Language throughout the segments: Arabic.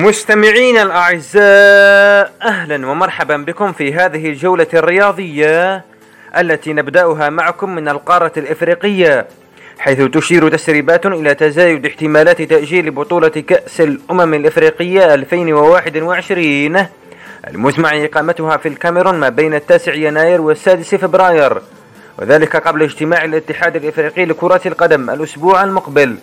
مستمعينا الأعزاء أهلا ومرحبا بكم في هذه الجولة الرياضية التي نبدأها معكم من القارة الإفريقية حيث تشير تسريبات إلى تزايد احتمالات تأجيل بطولة كأس الأمم الإفريقية 2021 المزمع إقامتها في الكاميرون ما بين التاسع يناير والسادس فبراير وذلك قبل اجتماع الاتحاد الإفريقي لكرة القدم الأسبوع المقبل.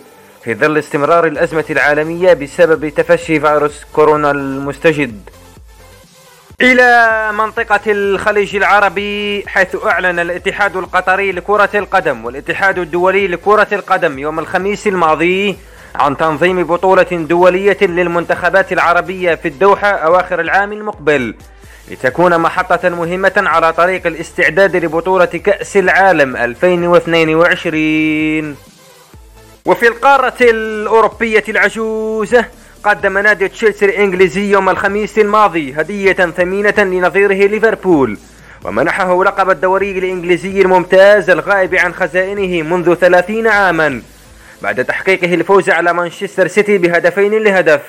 في ظل استمرار الأزمة العالمية بسبب تفشي فيروس كورونا المستجد. إلى منطقة الخليج العربي حيث أعلن الاتحاد القطري لكرة القدم والاتحاد الدولي لكرة القدم يوم الخميس الماضي عن تنظيم بطولة دولية للمنتخبات العربية في الدوحة أواخر العام المقبل لتكون محطة مهمة على طريق الاستعداد لبطولة كأس العالم 2022 وفي القارة الأوروبية العجوزة قدم نادي تشيلسي الإنجليزي يوم الخميس الماضي هدية ثمينة لنظيره ليفربول. ومنحه لقب الدوري الإنجليزي الممتاز الغائب عن خزائنه منذ ثلاثين عاما. بعد تحقيقه الفوز على مانشستر سيتي بهدفين لهدف.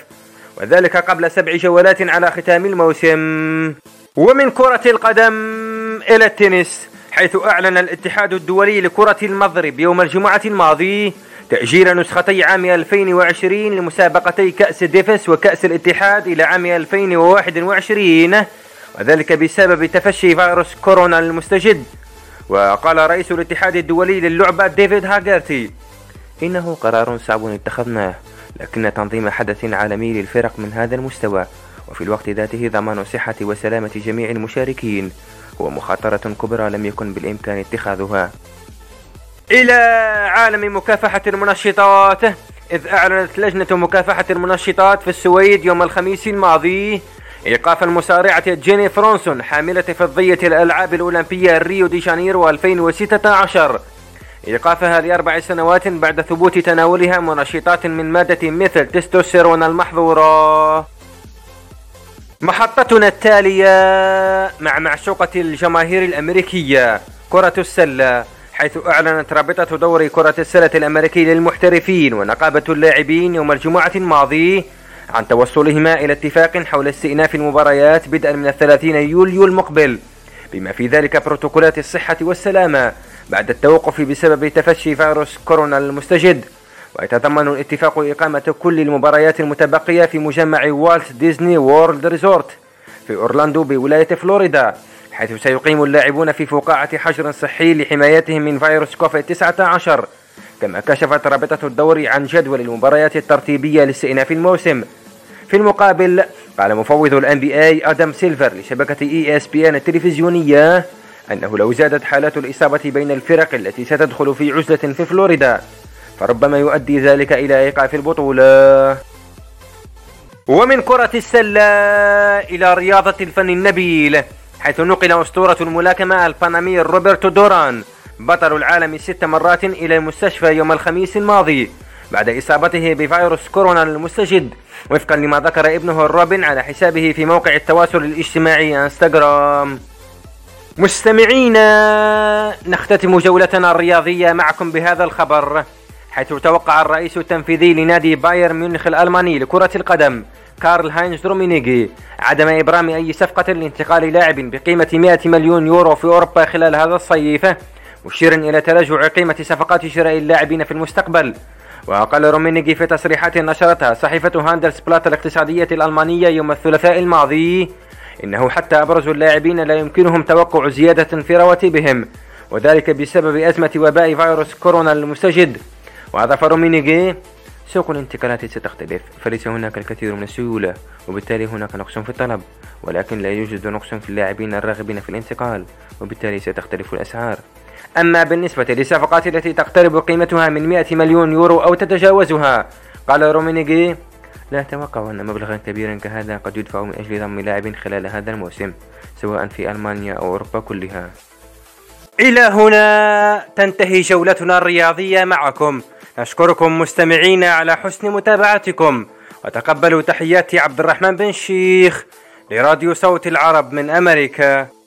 وذلك قبل سبع جولات على ختام الموسم. ومن كرة القدم إلى التنس حيث أعلن الاتحاد الدولي لكرة المضرب يوم الجمعة الماضي تأجيل نسختي عام 2020 لمسابقتي كأس ديفس وكأس الاتحاد إلى عام 2021 وذلك بسبب تفشي فيروس كورونا المستجد. وقال رئيس الاتحاد الدولي للعبة ديفيد هاغيرتي إنه قرار صعب اتخذناه لكن تنظيم حدث عالمي للفرق من هذا المستوى وفي الوقت ذاته ضمان صحة وسلامة جميع المشاركين. هو مخاطرة كبرى لم يكن بالإمكان اتخاذها. إلى عالم مكافحة المنشطات إذ أعلنت لجنة مكافحة المنشطات في السويد يوم الخميس الماضي إيقاف المصارعة جيني فرانسون حاملة فضية الألعاب الأولمبية ريو دي جانيرو 2016 إيقافها لأربع سنوات بعد ثبوت تناولها منشطات من مادة ميثيل تستوستيرون المحظورة. محطتنا التالية مع معشوقة الجماهير الأمريكية كرة السلة. حيث أعلنت رابطة دوري كرة السلة الأمريكي للمحترفين ونقابة اللاعبين يوم الجمعة الماضي عن توصلهما إلى اتفاق حول استئناف المباريات بدءا من الثلاثين يوليو المقبل بما في ذلك بروتوكولات الصحة والسلامة بعد التوقف بسبب تفشي فيروس كورونا المستجد. ويتضمن الاتفاق إقامة كل المباريات المتبقية في مجمع والت ديزني وورلد ريزورت في أورلاندو بولاية فلوريدا. حيث سيقيم اللاعبون في فقاعة حجر صحي لحمايتهم من فيروس كوفيد 19 كما كشفت رابطة الدوري عن جدول المباريات الترتيبية لاستئناف الموسم. في المقابل قال مفوض ال NBA آدم سيلفر لشبكة ESPN التلفزيونية أنه لو زادت حالات الإصابة بين الفرق التي ستدخل في عزلة في فلوريدا فربما يؤدي ذلك إلى إيقاف البطولة. ومن كرة السلة إلى رياضة الفن النبيل. حيث نقل أسطورة الملاكمة البانامي روبرتو دوران بطل العالم ست مرات إلى المستشفى يوم الخميس الماضي بعد إصابته بفيروس كورونا المستجد وفقا لما ذكر ابنه روبن على حسابه في موقع التواصل الاجتماعي إنستغرام. مستمعينا نختتم جولتنا الرياضية معكم بهذا الخبر حيث توقع الرئيس التنفيذي لنادي بايرن ميونخ الألماني لكرة القدم كارل هاينز رومينيجي عدم إبرام أي صفقة لانتقال لاعب بقيمة 100 مليون يورو في أوروبا خلال هذا الصيف مشيرا إلى تراجع قيمة صفقات شراء اللاعبين في المستقبل. وقال رومينيجي في تصريحات نشرتها صحيفة هاندلز بلات الاقتصادية الألمانية يوم الثلاثاء الماضي إنه حتى أبرز اللاعبين لا يمكنهم توقع زيادة في رواتبهم وذلك بسبب أزمة وباء فيروس كورونا المستجد. وأضاف رومينيجي سوق الانتقالات ستختلف فليس هناك الكثير من السيولة وبالتالي هناك نقص في الطلب ولكن لا يوجد نقص في اللاعبين الراغبين في الانتقال وبالتالي ستختلف الأسعار. أما بالنسبة للصفقات التي تقترب قيمتها من 100 مليون يورو أو تتجاوزها قال رومينيجي لا أتوقع أن مبلغا كبيرا كهذا قد يدفع من أجل ضم لاعب خلال هذا الموسم سواء في ألمانيا أو أوروبا كلها. إلى هنا تنتهي جولتنا الرياضية معكم. نشكركم مستمعين على حسن متابعتكم وتقبلوا تحيات عبد الرحمن بن شيخ لراديو صوت العرب من أمريكا.